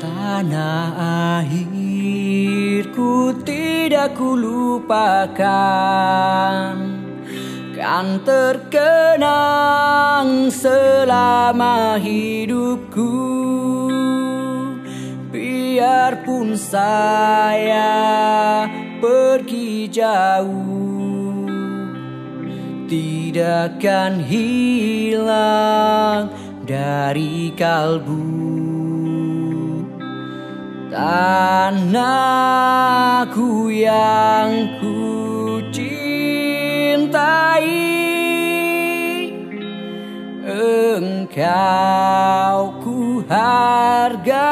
tanah airku tidak kulupakan Kan terkenang selama hidupku. Biarpun saya pergi jauh Tidak akan hilang dari kalbu Tanahku yang ku cintai Engkau ku hargai.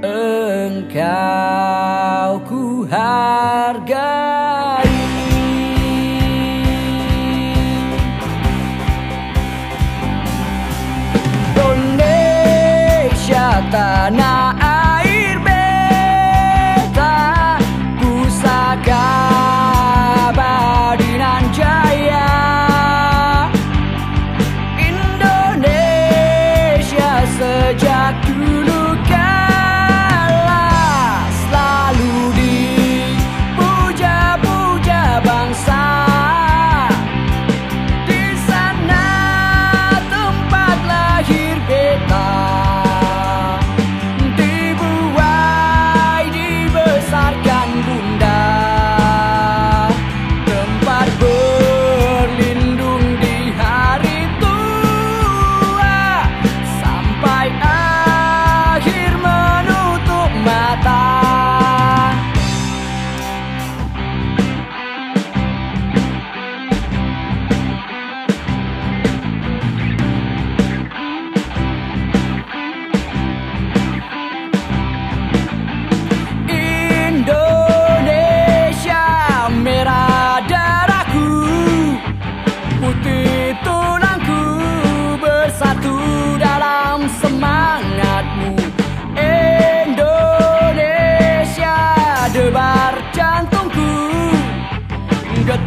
Engkau ku hargai.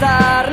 cantar.